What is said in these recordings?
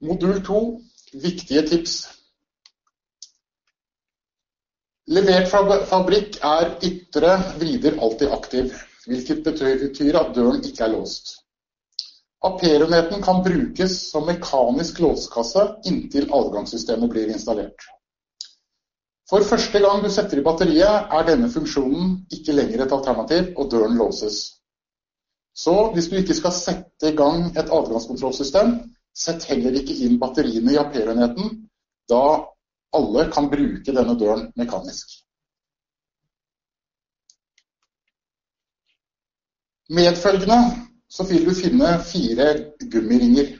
Modul 2. Viktige tips. Levert fabrikk er ytre vrider alltid aktiv, hvilket betyr at døren ikke er låst. Aperoneten kan brukes som mekanisk låskasse inntil adgangssystemet blir installert. For første gang du setter i batteriet, er denne funksjonen ikke lenger et alternativ, og døren låses. Så hvis du ikke skal sette i gang et adgangskontrollsystem, sett heller ikke inn batteriene i aperoneten, da alle kan bruke denne døren mekanisk. Medfølgende så vil du finne fire gummiringer.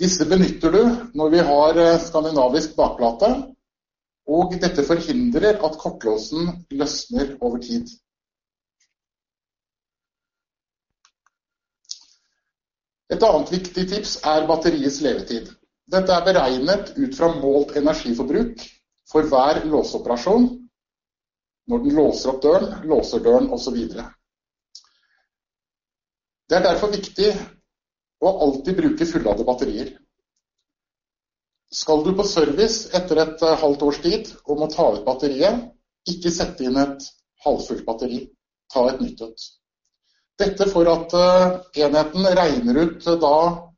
Disse benytter du når vi har eh, skandinavisk bakplate, og dette forhindrer at kortlåsen løsner over tid. Et annet viktig tips er batteriets levetid. Dette er beregnet ut fra målt energiforbruk for hver låseoperasjon, når den låser opp døren, låser døren osv. Det er derfor viktig å alltid bruke fulladde batterier. Skal du på service etter et eh, halvt års tid og må ta ut batteriet, ikke sette inn et halvfullt batteri. Ta et nytt ut. Dette for at eh, enheten regner ut eh, da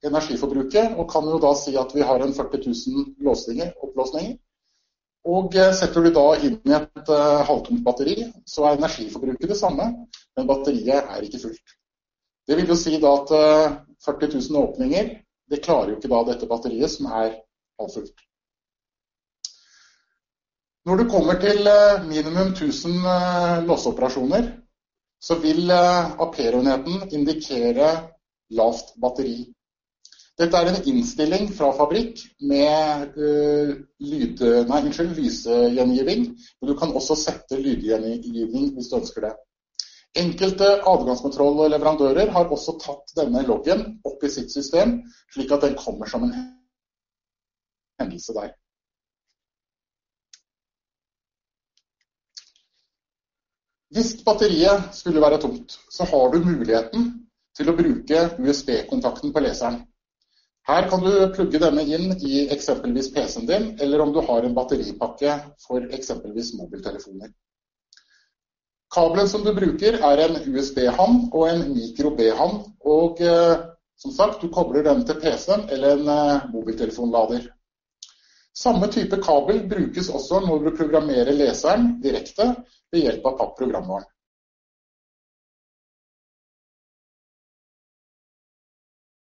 energiforbruket, og kan jo da si at vi har en 40 000 låsninger, opplåsninger. Og setter du da inn i et halvtomt batteri, så er energiforbruket det samme, men batteriet er ikke fullt. Det vil jo si da at 40 eh, 000 åpninger, det klarer jo ikke da dette batteriet som er halvfullt. Når du kommer til eh, minimum 1000 eh, låseoperasjoner, så vil Aperoneten indikere lavt batteri. Dette er en innstilling fra fabrikk med uh, lyd, nei, unnskyld, lysgjengiving. Men du kan også sette lydgjengivning hvis du ønsker det. Enkelte adgangskontrollleverandører har også tatt denne loggen opp i sitt system, slik at den kommer som en hendelse der. Hvis batteriet skulle være tomt, så har du muligheten til å bruke USB-kontakten på leseren. Her kan du plugge denne inn i eksempelvis PC-en din, eller om du har en batteripakke for eksempelvis mobiltelefoner. Kabelen som du bruker er en USB-ham og en mikro-B-ham. Og eh, som sagt, du kobler den til PC-en eller en eh, mobiltelefonlader. Samme type kabel brukes også når du programmerer leseren direkte ved hjelp av PAP-programvaren.